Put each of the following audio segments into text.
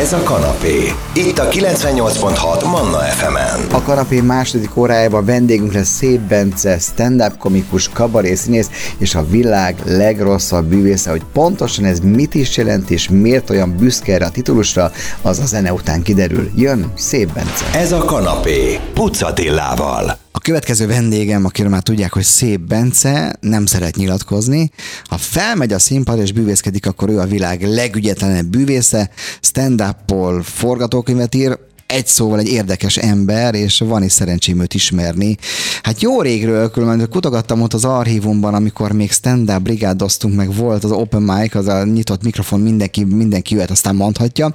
Ez a kanapé. Itt a 98.6 Manna FM-en. A kanapé második órájában vendégünk lesz Szép Bence, stand-up komikus, kabaré színész és a világ legrosszabb bűvésze, hogy pontosan ez mit is jelent és miért olyan büszke erre a titulusra, az a zene után kiderül. Jön Szép Bence. Ez a kanapé. Pucatillával. A következő vendégem, akiről már tudják, hogy Szép Bence, nem szeret nyilatkozni. Ha felmegy a színpad és bűvészkedik, akkor ő a világ legügyetlenebb bűvésze, stand-up-pol forgatókönyvet ír, egy szóval egy érdekes ember, és van is szerencsém őt ismerni. Hát jó régről, különben kutogattam ott az archívumban, amikor még stand-up brigádoztunk, meg volt az open mic, az a nyitott mikrofon, mindenki, mindenki jöhet, aztán mondhatja.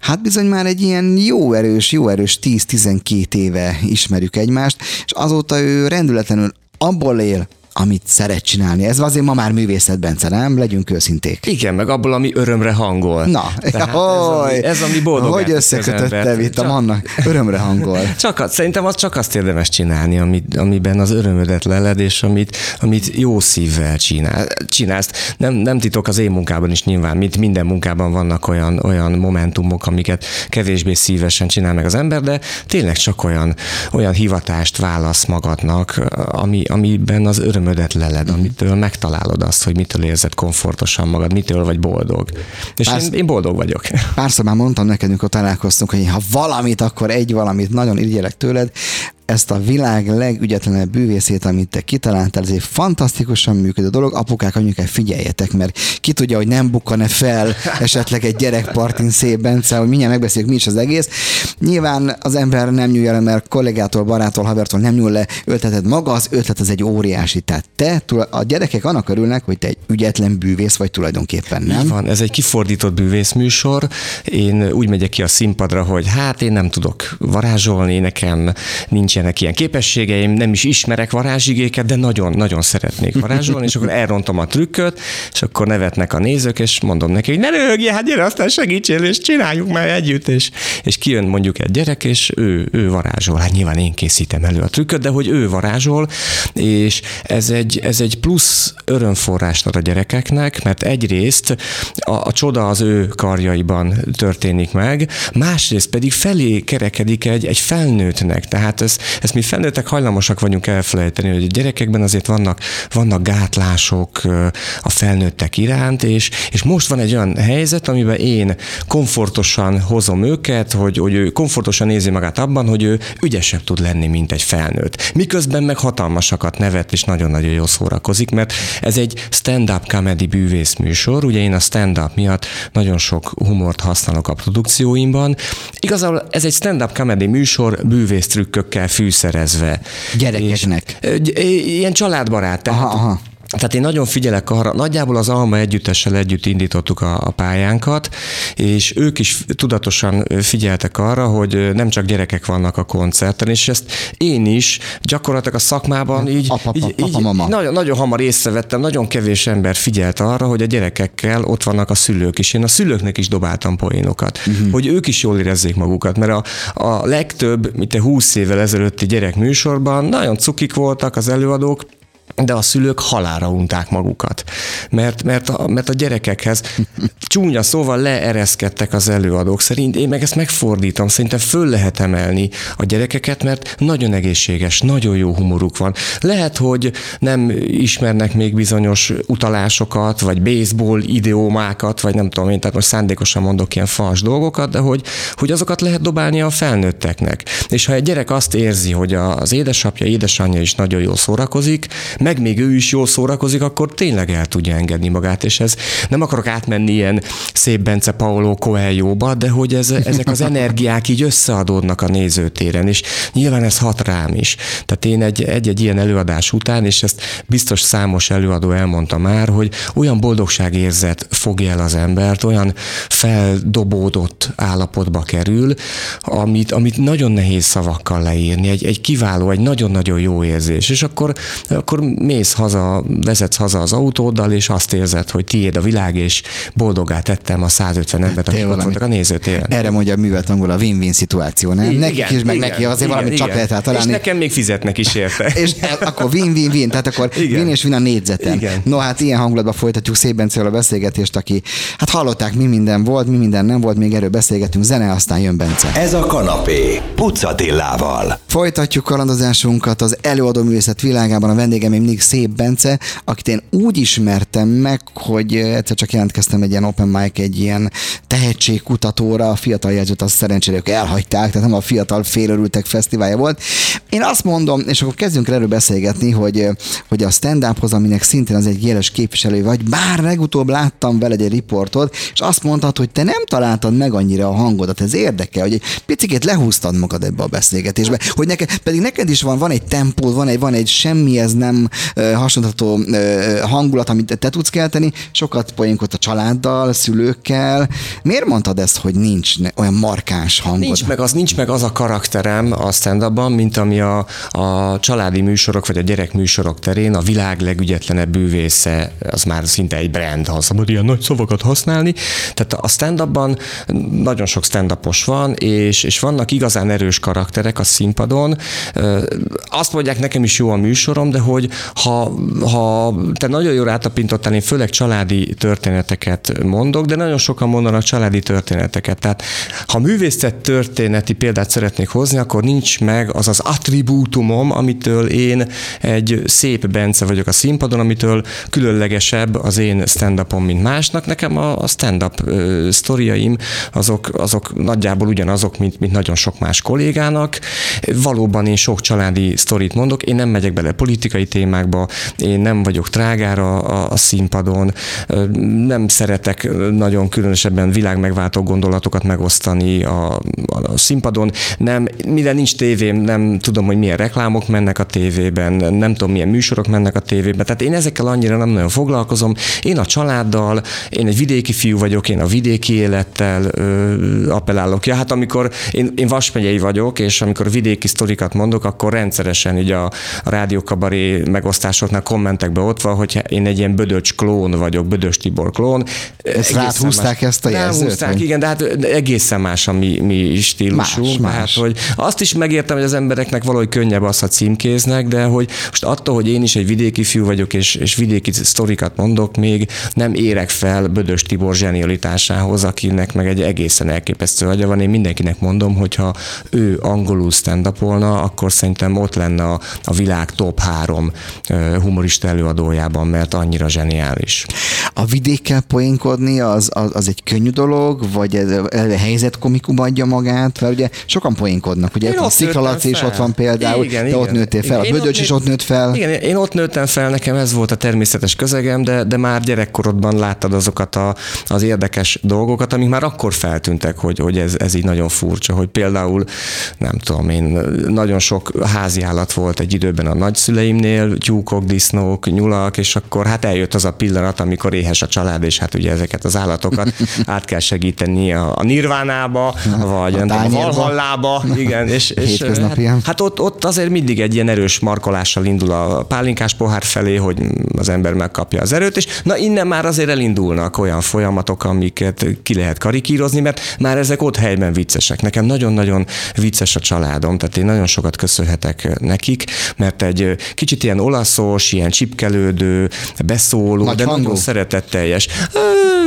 Hát bizony már egy ilyen jó erős, jó erős 10-12 éve ismerjük egymást, és azóta ő rendületlenül abból él, amit szeret csinálni. Ez azért ma már művészet, Bence, nem? Legyünk őszinték. Igen, meg abból, ami örömre hangol. Na, Tehát ez, ami, ez, ami boldog. Hogy összekötötte itt a mannak? Örömre hangol. Csak, szerintem az csak azt érdemes csinálni, amit, amiben az örömödet leled, és amit, amit jó szívvel csinál, csinálsz. Nem, nem titok az én munkában is nyilván, mint minden munkában vannak olyan, olyan momentumok, amiket kevésbé szívesen csinál meg az ember, de tényleg csak olyan, olyan hivatást válasz magadnak, ami, amiben az öröm örömödet leled, amitől megtalálod azt, hogy mitől érzed komfortosan magad, mitől vagy boldog. És Pársz... én, én boldog vagyok. Párszor már mondtam neked, amikor találkoztunk, hogy ha valamit, akkor egy valamit nagyon irigyelek tőled, ezt a világ legügyetlenebb bűvészét, amit te kitaláltál, ez egy fantasztikusan működő dolog. Apukák, anyukák, figyeljetek, mert ki tudja, hogy nem bukkan-e fel esetleg egy gyerekpartin szép Bence, hogy mindjárt megbeszéljük, mi is az egész. Nyilván az ember nem nyúlja le, mert kollégától, barától, havertól nem nyúl le, ötleted maga, az ötlet az egy óriási. Tehát te, a gyerekek annak örülnek, hogy te egy ügyetlen bűvész vagy tulajdonképpen, nem? Így van, ez egy kifordított bűvész műsor. Én úgy megyek ki a színpadra, hogy hát én nem tudok varázsolni, nekem nincs nincsenek ilyen képességeim, nem is ismerek varázsigéket, de nagyon-nagyon szeretnék varázsolni, és akkor elrontom a trükköt, és akkor nevetnek a nézők, és mondom neki, hogy ne röhögjél, hát gyere, aztán segítsél, és csináljuk már együtt, és, és kijön mondjuk egy gyerek, és ő, ő varázsol. Hát nyilván én készítem elő a trükköt, de hogy ő varázsol, és ez egy, ez egy plusz örömforrást ad a gyerekeknek, mert egyrészt a, a csoda az ő karjaiban történik meg, másrészt pedig felé kerekedik egy, egy felnőttnek, tehát ez, ezt mi felnőttek hajlamosak vagyunk elfelejteni, hogy a gyerekekben azért vannak, vannak gátlások a felnőttek iránt, és, és most van egy olyan helyzet, amiben én komfortosan hozom őket, hogy, hogy ő komfortosan nézi magát abban, hogy ő ügyesebb tud lenni, mint egy felnőtt. Miközben meg hatalmasakat nevet, és nagyon-nagyon jól szórakozik, mert ez egy stand-up comedy bűvész műsor, ugye én a stand-up miatt nagyon sok humort használok a produkcióimban. Igazából ez egy stand-up comedy műsor bűvész trükkökkel fűszerezve. Gyerekeknek. És, ilyen családbarát. Tehát aha, aha. Tehát én nagyon figyelek arra, nagyjából az Alma együttessel együtt indítottuk a, a pályánkat, és ők is tudatosan figyeltek arra, hogy nem csak gyerekek vannak a koncerten, és ezt én is gyakorlatilag a szakmában így, apa, így, apa, így mama. Nagyon, nagyon hamar észrevettem, nagyon kevés ember figyelt arra, hogy a gyerekekkel ott vannak a szülők is. Én a szülőknek is dobáltam poénokat, uh-huh. hogy ők is jól érezzék magukat, mert a, a legtöbb, mint a 20 évvel ezelőtti gyerek műsorban nagyon cukik voltak az előadók, de a szülők halára unták magukat. Mert, mert, a, mert a gyerekekhez csúnya szóval leereszkedtek az előadók. Szerint én meg ezt megfordítom, szerintem föl lehet emelni a gyerekeket, mert nagyon egészséges, nagyon jó humoruk van. Lehet, hogy nem ismernek még bizonyos utalásokat, vagy baseball ideómákat, vagy nem tudom én, tehát most szándékosan mondok ilyen fals dolgokat, de hogy, hogy azokat lehet dobálni a felnőtteknek. És ha egy gyerek azt érzi, hogy az édesapja, édesanyja is nagyon jól szórakozik, meg még ő is jól szórakozik, akkor tényleg el tudja engedni magát, és ez nem akarok átmenni ilyen szép Bence Paolo Coelho-ba, de hogy ez, ezek az energiák így összeadódnak a nézőtéren, és nyilván ez hat rám is. Tehát én egy, egy-egy ilyen előadás után, és ezt biztos számos előadó elmondta már, hogy olyan boldogságérzet fogja el az embert, olyan feldobódott állapotba kerül, amit, amit nagyon nehéz szavakkal leírni, egy, egy kiváló, egy nagyon-nagyon jó érzés. És akkor, akkor mész haza, vezetsz haza az autóddal, és azt érzed, hogy tiéd a világ, és boldogá tettem a 150 embert, akik ott voltak a nézőtéren. Erre mondja a művelt angol a win-win szituáció, nem? Igen, Nekik is, meg igen, neki azért igen, valami igen. csak lehet találni. És nekem még fizetnek is érte. és akkor win-win-win, tehát akkor igen. win és win a négyzeten. Igen. No hát ilyen hangulatban folytatjuk szép Bencével a beszélgetést, aki hát hallották, mi minden volt, mi minden nem volt, még erről beszélgetünk, zene, aztán jön Bence. Ez a kanapé, Pucatillával. Folytatjuk kalandozásunkat az előadó művészet világában. A vendégem még mindig Szép Bence, akit én úgy ismertem meg, hogy egyszer csak jelentkeztem egy ilyen open mic, egy ilyen tehetségkutatóra, a fiatal jelzőt azt szerencsére ők elhagyták, tehát nem a fiatal félörültek fesztiválja volt. Én azt mondom, és akkor kezdjünk erről beszélgetni, hogy, hogy a stand-uphoz, aminek szintén az egy jeles képviselő vagy, bár legutóbb láttam veled egy riportot, és azt mondtad, hogy te nem találtad meg annyira a hangodat. Ez érdekel, hogy egy picit lehúztad magad ebbe a beszélgetésbe, hogy neked, pedig neked is van, van egy tempó, van egy, van egy semmi, ez nem uh, hasonlítható uh, hangulat, amit te tudsz kelteni, sokat poénkot a családdal, szülőkkel. Miért mondtad ezt, hogy nincs olyan markáns hangod? Nincs meg az, nincs meg az a karakterem a stand mint ami a, a családi műsorok vagy a gyerekműsorok terén a világ legügyetlenebb bűvésze, az már szinte egy brand, ha szabad ilyen nagy szavakat használni. Tehát a stand nagyon sok stand van, és, és vannak igazán erős karakterek a színpadon. Azt mondják, nekem is jó a műsorom, de hogy ha, ha te nagyon jól átapintottál, én főleg családi történeteket mondok, de nagyon sokan mondanak családi történeteket. Tehát ha művészet történeti példát szeretnék hozni, akkor nincs meg az az attribútumom, amitől én egy szép Bence vagyok a színpadon, amitől különlegesebb az én stand mint másnak. Nekem a, a stand-up sztoriaim azok, azok nagyjából ugyanazok, mint, mint nagyon sok más kollégának. Valóban én sok családi sztorit mondok, én nem megyek bele politikai témákba, én nem vagyok trágára a, a színpadon, nem szeretek nagyon különösebben világmegváltó gondolatokat megosztani a, a színpadon, nem, minden nincs tévém, nem tudom, hogy milyen reklámok mennek a tévében, nem tudom, milyen műsorok mennek a tévében, tehát én ezekkel annyira nem nagyon foglalkozom. Én a családdal, én egy vidéki fiú vagyok, én a vidéki élettel ö, appellálok. Ja, hát amikor én, én Vasmegyei vagyok, és amikor vidéki sztorikat mondok, akkor rendszeresen így a, a rádiókabaré megosztásoknál kommentekbe ott van, hogy én egy ilyen Bödöcs klón vagyok, Bödös Tibor klón. Ezt ráthúzták ezt a jelzőt? Húzták, igen, de hát egészen más a mi, mi stílusunk. Más, más. Hát, hogy azt is megértem, hogy az embereknek valahogy könnyebb az, ha címkéznek, de hogy most attól, hogy én is egy vidéki fiú vagyok, és, és vidéki sztorikat mondok, még nem érek fel Bödös Tibor zsenialitásához, akinek meg egy egészen elképesztő agya van. Én mindenkinek mondom, hogyha ő angolul stand akkor szerintem ott lenne a, a világ top három humorista előadójában, mert annyira zseniális. A vidékkel poénkodni az, az, az egy könnyű dolog, vagy ez a helyzet komikum adja magát? Mert ugye sokan poénkodnak, ugye a Sziklalaci is ott van például, igen, te igen. ott nőttél fel, igen, a Bödöcs is ott nőtt fel. Igen, én ott nőttem fel, nekem ez volt a természetes közegem, de, de már gyerekkorodban láttad azokat a, az érdekes dolgokat, amik már akkor feltűntek, hogy, hogy ez, ez így nagyon furcsa, hogy például, nem tudom én, nagyon sok házi állat volt egy időben a nagyszüleimnél, tyúkok, disznók, nyulak, és akkor hát eljött az a pillanat, amikor éhes a család, és hát ugye ezeket az állatokat át kell segíteni a, a nirvánába, vagy a, a valhallába, igen, és, és hát, hát ott, ott azért mindig egy ilyen erős markolással indul a pálinkás pohár felé, hogy az ember megkapja az erőt, és na innen már azért elindulnak olyan folyamatok, amiket ki lehet karikírozni, mert már ezek ott helyben viccesek. Nekem nagyon-nagyon vicces a családom, tehát én nagyon sokat köszönhetek nekik, mert egy kicsit ilyen olaszos, ilyen csipkelődő, beszóló, Nagy de hangú. nagyon szeretetteljes.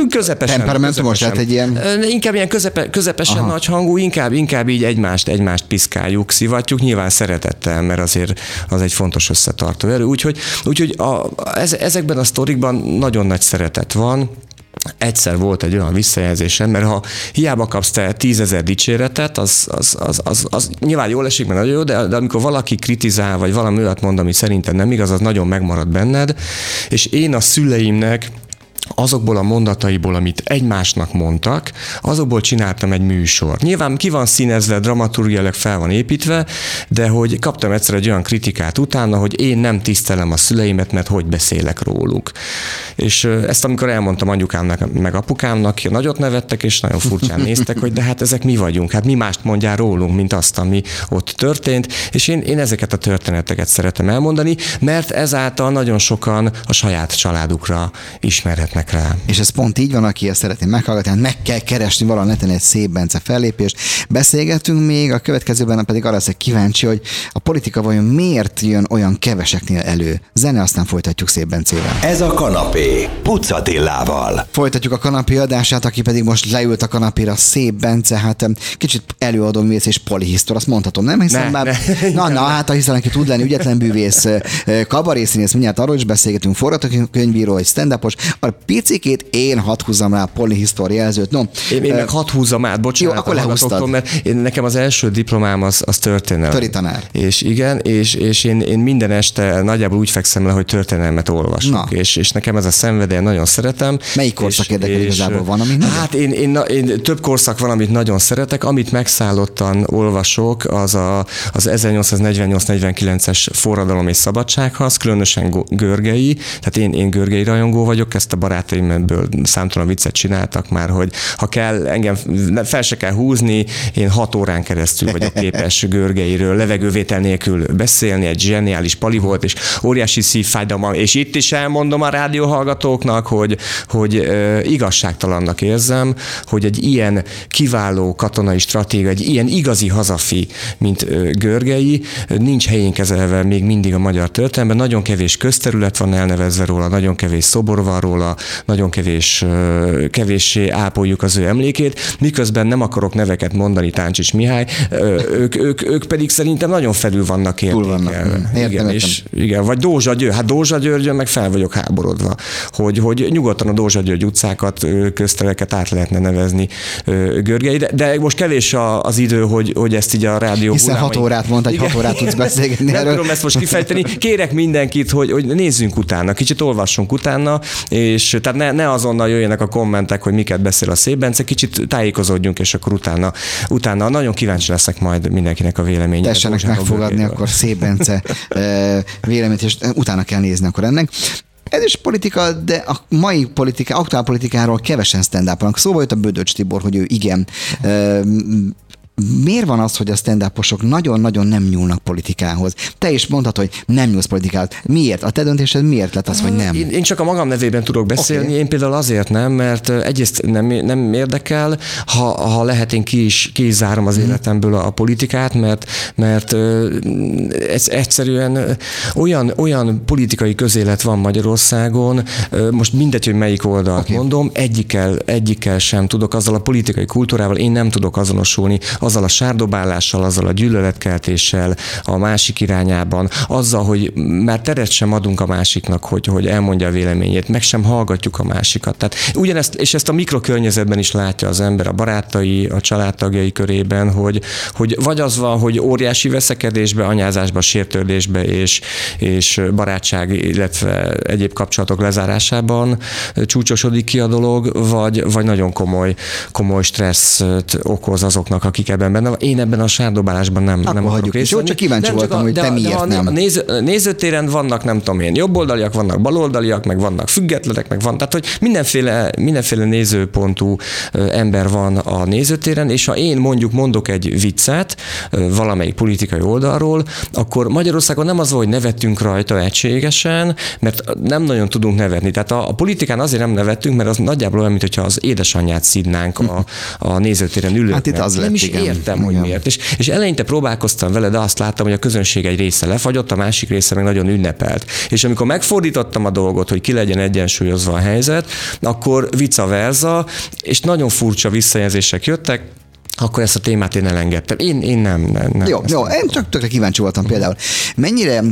Közepesen. Temperamentumos, tehát egy ilyen... Inkább ilyen közepe, közepesen Aha. nagy hangú, inkább, inkább így egymást, egymást piszkáljuk, szivatjuk, nyilván szeretettel, mert azért az egy fontos összetartó erő. Úgyhogy, úgyhogy a, ezekben a sztorikban nagyon nagy szeretet van, egyszer volt egy olyan visszajelzésem, mert ha hiába kapsz te tízezer dicséretet, az, az, az, az, az nyilván jól esik, mert nagyon jó, de, de amikor valaki kritizál, vagy valami olyat mond, ami szerintem nem igaz, az nagyon megmarad benned, és én a szüleimnek azokból a mondataiból, amit egymásnak mondtak, azokból csináltam egy műsor. Nyilván ki van színezve, dramaturgiailag fel van építve, de hogy kaptam egyszer egy olyan kritikát utána, hogy én nem tisztelem a szüleimet, mert hogy beszélek róluk. És ezt amikor elmondtam anyukámnak, meg apukámnak, nagyot nevettek, és nagyon furcsán néztek, hogy de hát ezek mi vagyunk, hát mi mást mondjál rólunk, mint azt, ami ott történt, és én, én ezeket a történeteket szeretem elmondani, mert ezáltal nagyon sokan a saját családukra ismerhetnek rá. És ez pont így van, aki ezt szeretné meghallgatni, hát meg kell keresni valahol neten egy szép Bence fellépést. Beszélgetünk még, a következőben pedig arra leszek kíváncsi, hogy a politika vajon miért jön olyan keveseknél elő. Zene, aztán folytatjuk szép Bencével. Ez a kanapé, Pucatillával. Folytatjuk a kanapé adását, aki pedig most leült a kanapéra, szép Bence, hát kicsit előadom mész és polihisztor, azt mondhatom, nem? Hiszen ne, már, ne, na, na, hát ha hiszen, aki tud lenni ügyetlen bűvész, kabarészínész, mindjárt arról is beszélgetünk, forgatókönyvíró, egy stand a picikét én hadd húzzam rá a polihisztor jelzőt. No, én, én meg hadd húzzam át, bocsánat. Jó, akkor lehúztad. Mert én, nekem az első diplomám az, az történelem. Töri tanár. És igen, és, és én, én minden este nagyjából úgy fekszem le, hogy történelmet olvasok. És, és nekem ez a szenvedély nagyon szeretem. Melyik korszak érdekel igazából van, amit Hát én, én, én, több korszak van, amit nagyon szeretek. Amit megszállottan olvasok, az a, az 1848-49-es forradalom és szabadsághoz, különösen Görgei. Tehát én, én Görgei rajongó vagyok, ezt a barátaimből számtalan viccet csináltak már, hogy ha kell, engem fel se kell húzni, én hat órán keresztül vagyok képes Görgeiről levegővétel nélkül beszélni, egy zseniális pali volt, és óriási szívfájdalma, és itt is elmondom a rádióhallgatóknak, hogy, hogy igazságtalannak érzem, hogy egy ilyen kiváló katonai stratégia, egy ilyen igazi hazafi, mint uh, Görgei, nincs helyén kezelve még mindig a magyar történelemben, nagyon kevés közterület van elnevezve róla, nagyon kevés szobor van róla, nagyon kevés, kevéssé ápoljuk az ő emlékét, miközben nem akarok neveket mondani, Táncsics Mihály, ők, ők, ők pedig szerintem nagyon felül vannak értékelve. Értem, igen, értem. És, igen, vagy Dózsa György, hát Dózsa Györgyön meg fel vagyok háborodva, hogy, hogy nyugodtan a Dózsa György utcákat, köztereket át lehetne nevezni Görgei, de, de most kevés az idő, hogy, hogy ezt így a rádió Hiszen hat órát mondta, hogy hat órát tudsz beszélgetni Nem erről. tudom ezt most kifejteni. Kérek mindenkit, hogy, hogy nézzünk utána, kicsit olvassunk utána, és tehát ne, ne azonnal jöjjenek a kommentek, hogy miket beszél a szép Bence, kicsit tájékozódjunk, és akkor utána, utána nagyon kíváncsi leszek majd mindenkinek a véleménye. Tessenek megfogadni akkor szép Bence véleményt, és utána kell nézni akkor ennek. Ez is politika, de a mai politika, aktuál politikáról kevesen stand up Szóval jött a Bödöcs Tibor, hogy ő igen, miért van az, hogy a stand nagyon-nagyon nem nyúlnak politikához? Te is mondhatod, hogy nem nyúlsz politikához. Miért? A te döntésed miért lett az, hogy nem? Én, én csak a magam nevében tudok beszélni, okay. én például azért nem, mert egyrészt nem, nem érdekel, ha, ha lehet, én ki is, ki is zárom az mm. életemből a, a politikát, mert, mert ez egyszerűen olyan, olyan politikai közélet van Magyarországon, most mindegy, hogy melyik oldalt okay. mondom, egyikkel, egyikkel sem tudok, azzal a politikai kultúrával én nem tudok azonosulni, azzal a sárdobálással, azzal a gyűlöletkeltéssel a másik irányában, azzal, hogy már teret sem adunk a másiknak, hogy, hogy elmondja a véleményét, meg sem hallgatjuk a másikat. Tehát ugyanezt, és ezt a mikrokörnyezetben is látja az ember, a barátai, a családtagjai körében, hogy, hogy vagy az van, hogy óriási veszekedésbe, anyázásba, sértődésbe és, és barátság, illetve egyéb kapcsolatok lezárásában csúcsosodik ki a dolog, vagy, vagy nagyon komoly, komoly stresszt okoz azoknak, akik ebben benne van. Én ebben a sárdobálásban nem, Akkor nem akarok részt Jó, csak kíváncsi nem, voltam, csak a, hogy te de, miért de a, nem. Néz, nézőtéren vannak, nem tudom én, jobboldaliak, vannak baloldaliak, meg vannak függetlenek, meg van. Tehát, hogy mindenféle, mindenféle nézőpontú ember van a nézőtéren, és ha én mondjuk mondok egy viccet valamelyik politikai oldalról, akkor Magyarországon nem az, hogy nevettünk rajta egységesen, mert nem nagyon tudunk nevetni. Tehát a, a politikán azért nem nevettünk, mert az nagyjából olyan, mintha az édesanyját szidnánk a, a nézőtéren ülőknek. Hát itt az lett, nem is igen. Értem, igen. hogy miért. És, és eleinte próbálkoztam vele, de azt láttam, hogy a közönség egy része lefagyott, a másik része meg nagyon ünnepelt. És amikor megfordítottam a dolgot, hogy ki legyen egyensúlyozva a helyzet, akkor vice versa, és nagyon furcsa visszajelzések jöttek, akkor ezt a témát én elengedtem. Én, én nem. nem, nem jó, jó, én csak tökre kíváncsi voltam például. Mennyire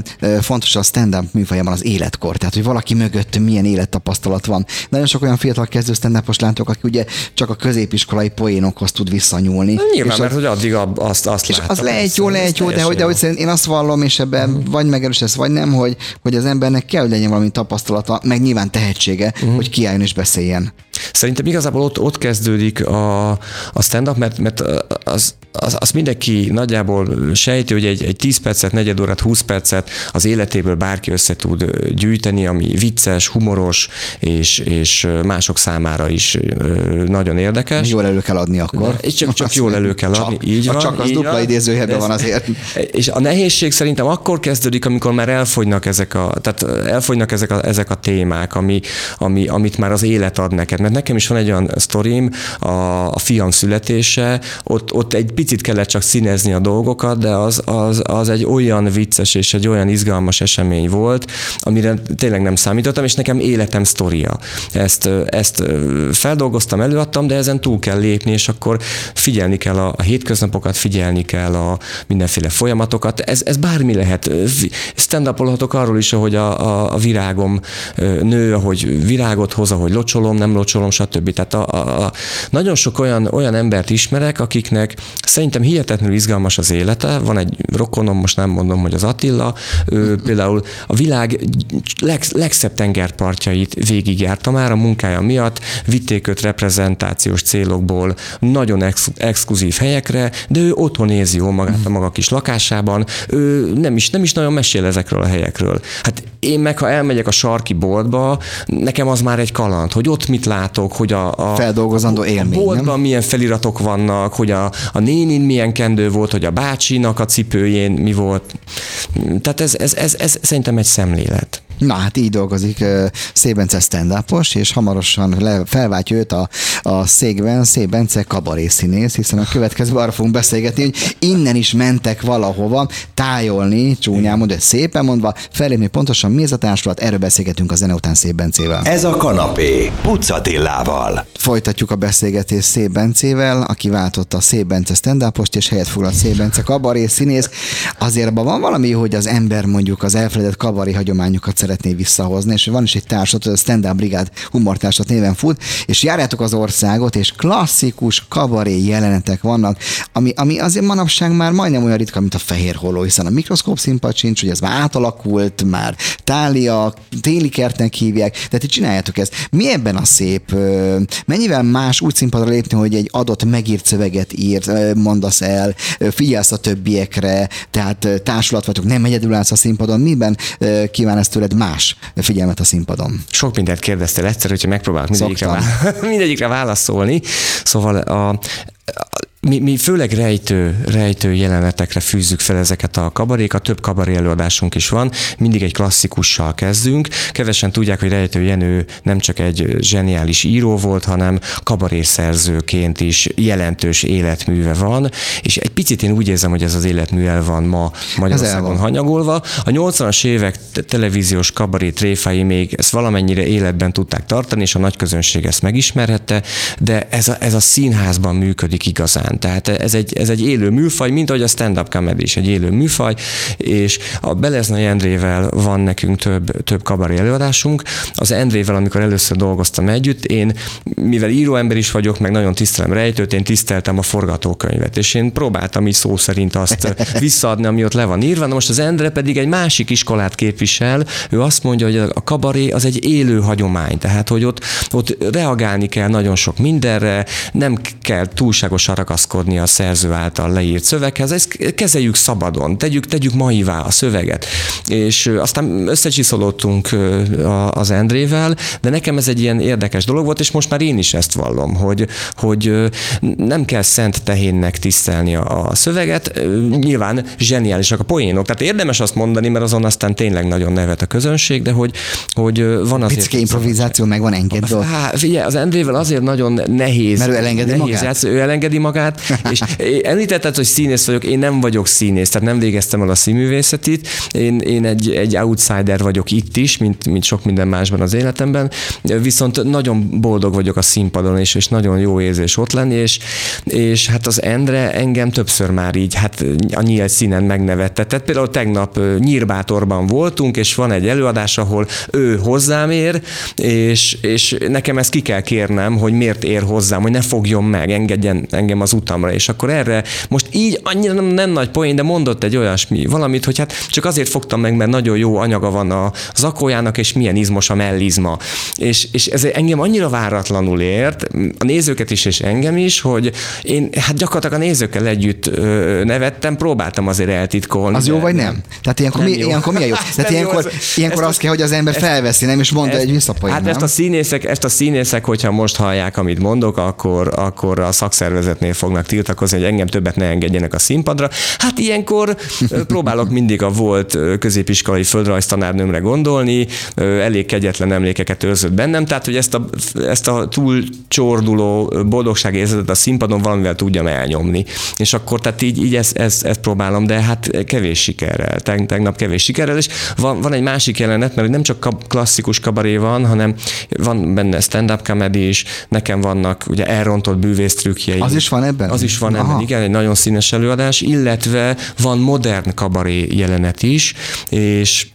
fontos a stand-up műfajában az életkor? Tehát, hogy valaki mögött milyen élettapasztalat van. Nagyon sok olyan fiatal kezdő stand látok, aki ugye csak a középiskolai poénokhoz tud visszanyúlni. Nyilván, mert az, hogy addig azt, azt és az lehet jó, lehet jó, de hogy, de hogy én azt vallom, és ebben uh-huh. vagy megerősítesz, vagy nem, hogy, hogy az embernek kell, hogy legyen valami tapasztalata, meg nyilván tehetsége, uh-huh. hogy kiálljon és beszéljen. Szerintem igazából ott, ott kezdődik a, a stand-up, mert, mert az, az, az mindenki nagyjából sejti, hogy egy, egy 10 percet, negyed órát, 20 percet az életéből bárki össze tud gyűjteni, ami vicces, humoros, és, és mások számára is nagyon érdekes. Jól elő kell adni akkor. És csak, csak jól elő kell adni, csak, így van. Csak az dupla idézőjelben van azért. És a nehézség szerintem akkor kezdődik, amikor már elfogynak ezek a, tehát elfogynak ezek a, ezek a témák, ami, ami, amit már az élet ad neked. Mert nekem is van egy olyan sztorim, a, a fiam születése, ott, ott egy picit kellett csak színezni a dolgokat, de az, az, az egy olyan vicces és egy olyan izgalmas esemény volt, amire tényleg nem számítottam, és nekem életem sztoria. Ezt, ezt feldolgoztam, előadtam, de ezen túl kell lépni, és akkor figyelni kell a, a hétköznapokat, figyelni kell a mindenféle folyamatokat. Ez, ez bármi lehet. stand arról is, ahogy a, a, a virágom nő, ahogy virágot hoz, ahogy locsolom, nem locsolom, stb. Tehát a, a, a, nagyon sok olyan, olyan embert ismerek, akiknek szerintem hihetetlenül izgalmas az élete. Van egy rokonom, most nem mondom, hogy az Attila, ő például a világ leg, legszebb tengerpartjait végigjárta már a munkája miatt, vitték őt reprezentációs célokból nagyon ex, exkluzív helyekre, de ő otthon érzi jól magát a maga kis lakásában, ő nem is, nem is nagyon mesél ezekről a helyekről. Hát én meg, ha elmegyek a sarki boltba, nekem az már egy kaland, hogy ott mit látok, hogy a, a feldolgozandó élmény, a boltban nem? milyen feliratok vannak, hogy a, a nénin milyen kendő volt, hogy a bácsinak a cipőjén mi volt. Tehát ez, ez, ez, ez szerintem egy szemlélet. Na hát így dolgozik Szébence stand és hamarosan le, felváltja őt a, a székben Szébence kabaré színész, hiszen a következő arra fogunk beszélgetni, hogy innen is mentek valahova tájolni, csúnyán mondva, szépen mondva, felépni pontosan mi ez a társulat, erről beszélgetünk a zene után Szép Bencével. Ez a kanapé, Pucatillával. Folytatjuk a beszélgetést Szép Bencével, aki váltotta a Szép Bence stand és helyet foglalt Szép Bence kabaré színész. Azért abban van valami, hogy az ember mondjuk az elfeledett kabaré hagyományokat szeretné visszahozni, és van is egy társat, a Stand Up Brigád humortársat néven fut, és járjátok az országot, és klasszikus kabaré jelenetek vannak, ami, ami azért manapság már majdnem olyan ritka, mint a fehér holó, hiszen a mikroszkóp színpad sincs, hogy ez már átalakult, már tália, téli kertnek hívják, de ti csináljátok ezt. Mi ebben a szép? Mennyivel más úgy színpadra lépni, hogy egy adott megírt szöveget ír, mondasz el, figyelsz a többiekre, tehát társulat vagyok, nem egyedül állsz a színpadon, miben kíván ezt tőled más figyelmet a színpadon? Sok mindent kérdeztél egyszer, hogyha megpróbálok mindegyikre, vá- mindegyikre válaszolni. Szóval a, mi, mi főleg rejtő, rejtő jelenetekre fűzzük fel ezeket a kabarékat, több kabaré előadásunk is van, mindig egy klasszikussal kezdünk. Kevesen tudják, hogy Rejtő Jenő nem csak egy zseniális író volt, hanem kabarészerzőként is jelentős életműve van, és egy picit én úgy érzem, hogy ez az életmű van ma Magyarországon hanyagolva. A 80-as évek televíziós kabaré tréfái még ezt valamennyire életben tudták tartani, és a nagy közönség ezt megismerhette, de ez a, ez a színházban működik igazán után. Tehát ez egy, ez egy élő műfaj, mint ahogy a stand-up comedy is egy élő műfaj, és a Beleznai Endrével van nekünk több, több kabaré előadásunk. Az Endrével, amikor először dolgoztam együtt, én, mivel íróember is vagyok, meg nagyon tisztelem rejtőt, én tiszteltem a forgatókönyvet, és én próbáltam is szó szerint azt visszaadni, ami ott le van írva. Na most az Endre pedig egy másik iskolát képvisel, ő azt mondja, hogy a kabaré az egy élő hagyomány, tehát hogy ott, ott reagálni kell nagyon sok mindenre, nem kell túlságosan ragaszkodni ragaszkodni a szerző által leírt szöveghez, ezt kezeljük szabadon, tegyük, tegyük maivá a szöveget. És aztán összecsiszolódtunk az Endrével, de nekem ez egy ilyen érdekes dolog volt, és most már én is ezt vallom, hogy, hogy nem kell szent tehénnek tisztelni a szöveget, nyilván zseniálisak a poénok, tehát érdemes azt mondani, mert azon aztán tényleg nagyon nevet a közönség, de hogy, hogy van azért... Picike improvizáció meg van engedve. Hát, figyelj, az Endrével azért nagyon nehéz. Mert ő elengedi nehéz magát? Játsz, ő elengedi magát, Tehát, és említetted, hogy színész vagyok, én nem vagyok színész, tehát nem végeztem el a színművészetit, én, én egy, egy outsider vagyok itt is, mint, mint sok minden másban az életemben, viszont nagyon boldog vagyok a színpadon, és, és nagyon jó érzés ott lenni, és, és hát az Endre engem többször már így, hát a nyílt színen megnevetett. Tehát például tegnap Nyírbátorban voltunk, és van egy előadás, ahol ő hozzám ér, és, és nekem ezt ki kell kérnem, hogy miért ér hozzám, hogy ne fogjon meg, engedjen engem az utamra, és akkor erre most így annyira nem, nem nagy poén, de mondott egy olyasmi valamit, hogy hát csak azért fogtam meg, mert nagyon jó anyaga van a zakójának, és milyen izmos a mellizma. És, és ez engem annyira váratlanul ért, a nézőket is, és engem is, hogy én hát gyakorlatilag a nézőkkel együtt ö, nevettem, próbáltam azért eltitkolni. Az jó vagy nem? Tehát ilyenkor, mi, ilyenkor milyen jó? Tehát ilyenkor, jó, ez, ilyenkor azt kell, hogy az ember ezt, felveszi, nem? És mondta egy visszapoint, Hát nem? ezt a, színészek, ezt a színészek, hogyha most hallják, amit mondok, akkor, akkor a szakszervezetnél fognak tiltakozni, hogy engem többet ne engedjenek a színpadra. Hát ilyenkor próbálok mindig a volt középiskolai földrajztanárnőmre gondolni, elég kegyetlen emlékeket őrzött bennem, tehát hogy ezt a, ezt a túl csorduló boldogságérzetet a színpadon valamivel tudjam elnyomni. És akkor tehát így, így ezt, ezt, ezt próbálom, de hát kevés sikerrel, Teg, tegnap kevés sikerrel, és van, van egy másik jelenet, mert nem csak klasszikus kabaré van, hanem van benne stand-up comedy is, nekem vannak ugye elrontott bűvésztrükkjeim. Az is van ebben? Az is van Aha. ebben, igen, egy nagyon színes előadás, illetve van modern kabaré jelenet is, és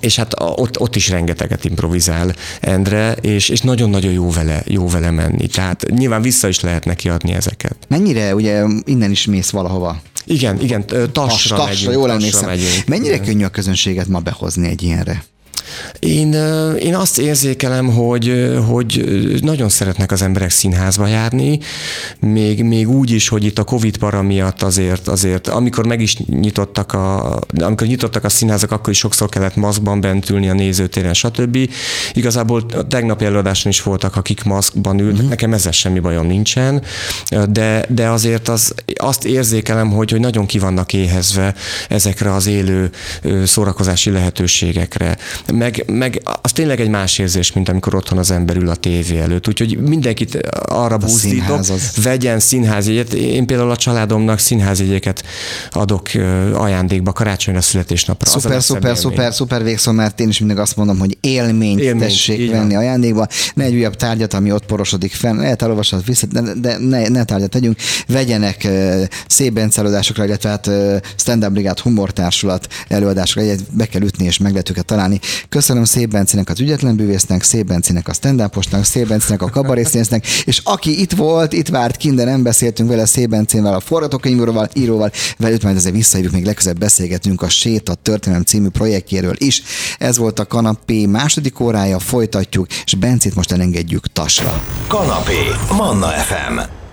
és hát ott, ott is rengeteget improvizál Endre, és, és nagyon-nagyon jó vele, jó vele menni. Tehát nyilván vissza is lehet neki adni ezeket. Mennyire, ugye innen is mész valahova? Igen, igen, tassra, tassra megyünk. Jól emlékszem. Mennyire könnyű a közönséget ma behozni egy ilyenre? Én, én azt érzékelem, hogy, hogy nagyon szeretnek az emberek színházba járni, még, még úgy is, hogy itt a Covid para miatt azért, azért amikor meg is nyitottak a, amikor nyitottak a színházak, akkor is sokszor kellett maszkban bent ülni a nézőtéren, stb. Igazából a tegnapi előadáson is voltak, akik maszkban ültek, uh-huh. nekem ezzel semmi bajom nincsen, de, de azért az, azt érzékelem, hogy, hogy nagyon ki vannak éhezve ezekre az élő szórakozási lehetőségekre meg, meg az tényleg egy más érzés, mint amikor otthon az ember ül a tévé előtt. Úgyhogy mindenkit arra buzdítok, vegyen színházjegyet. Én például a családomnak színházjegyeket adok ajándékba karácsonyra, születésnapra. Szuper, szuper, élmény. szuper, szuper végszó, mert én is mindig azt mondom, hogy élményt, élményt tessék venni van. ajándékba. Ne egy újabb tárgyat, ami ott porosodik fenn, lehet elolvashat vissza, de, de ne, ne tárgyat tegyünk. Vegyenek szép előadásokra, illetve hát Stand-Up Brigád humortársulat előadásokra, egyet be kell ütni és meg lehet őket találni. Köszönöm Szép Bencinek az ügyetlen bűvésznek, Szép Bencinek a stand Szép Bencinek a kabarészínésznek, és aki itt volt, itt várt kint, nem beszéltünk vele Szép Bencénvel, a forgatókönyvíróval, íróval, velük majd ezzel visszajövünk, még legközelebb beszélgetünk a Sét a Történelem című projektjéről is. Ez volt a kanapé második órája, folytatjuk, és Bencét most elengedjük tasra. Kanapé, Manna FM.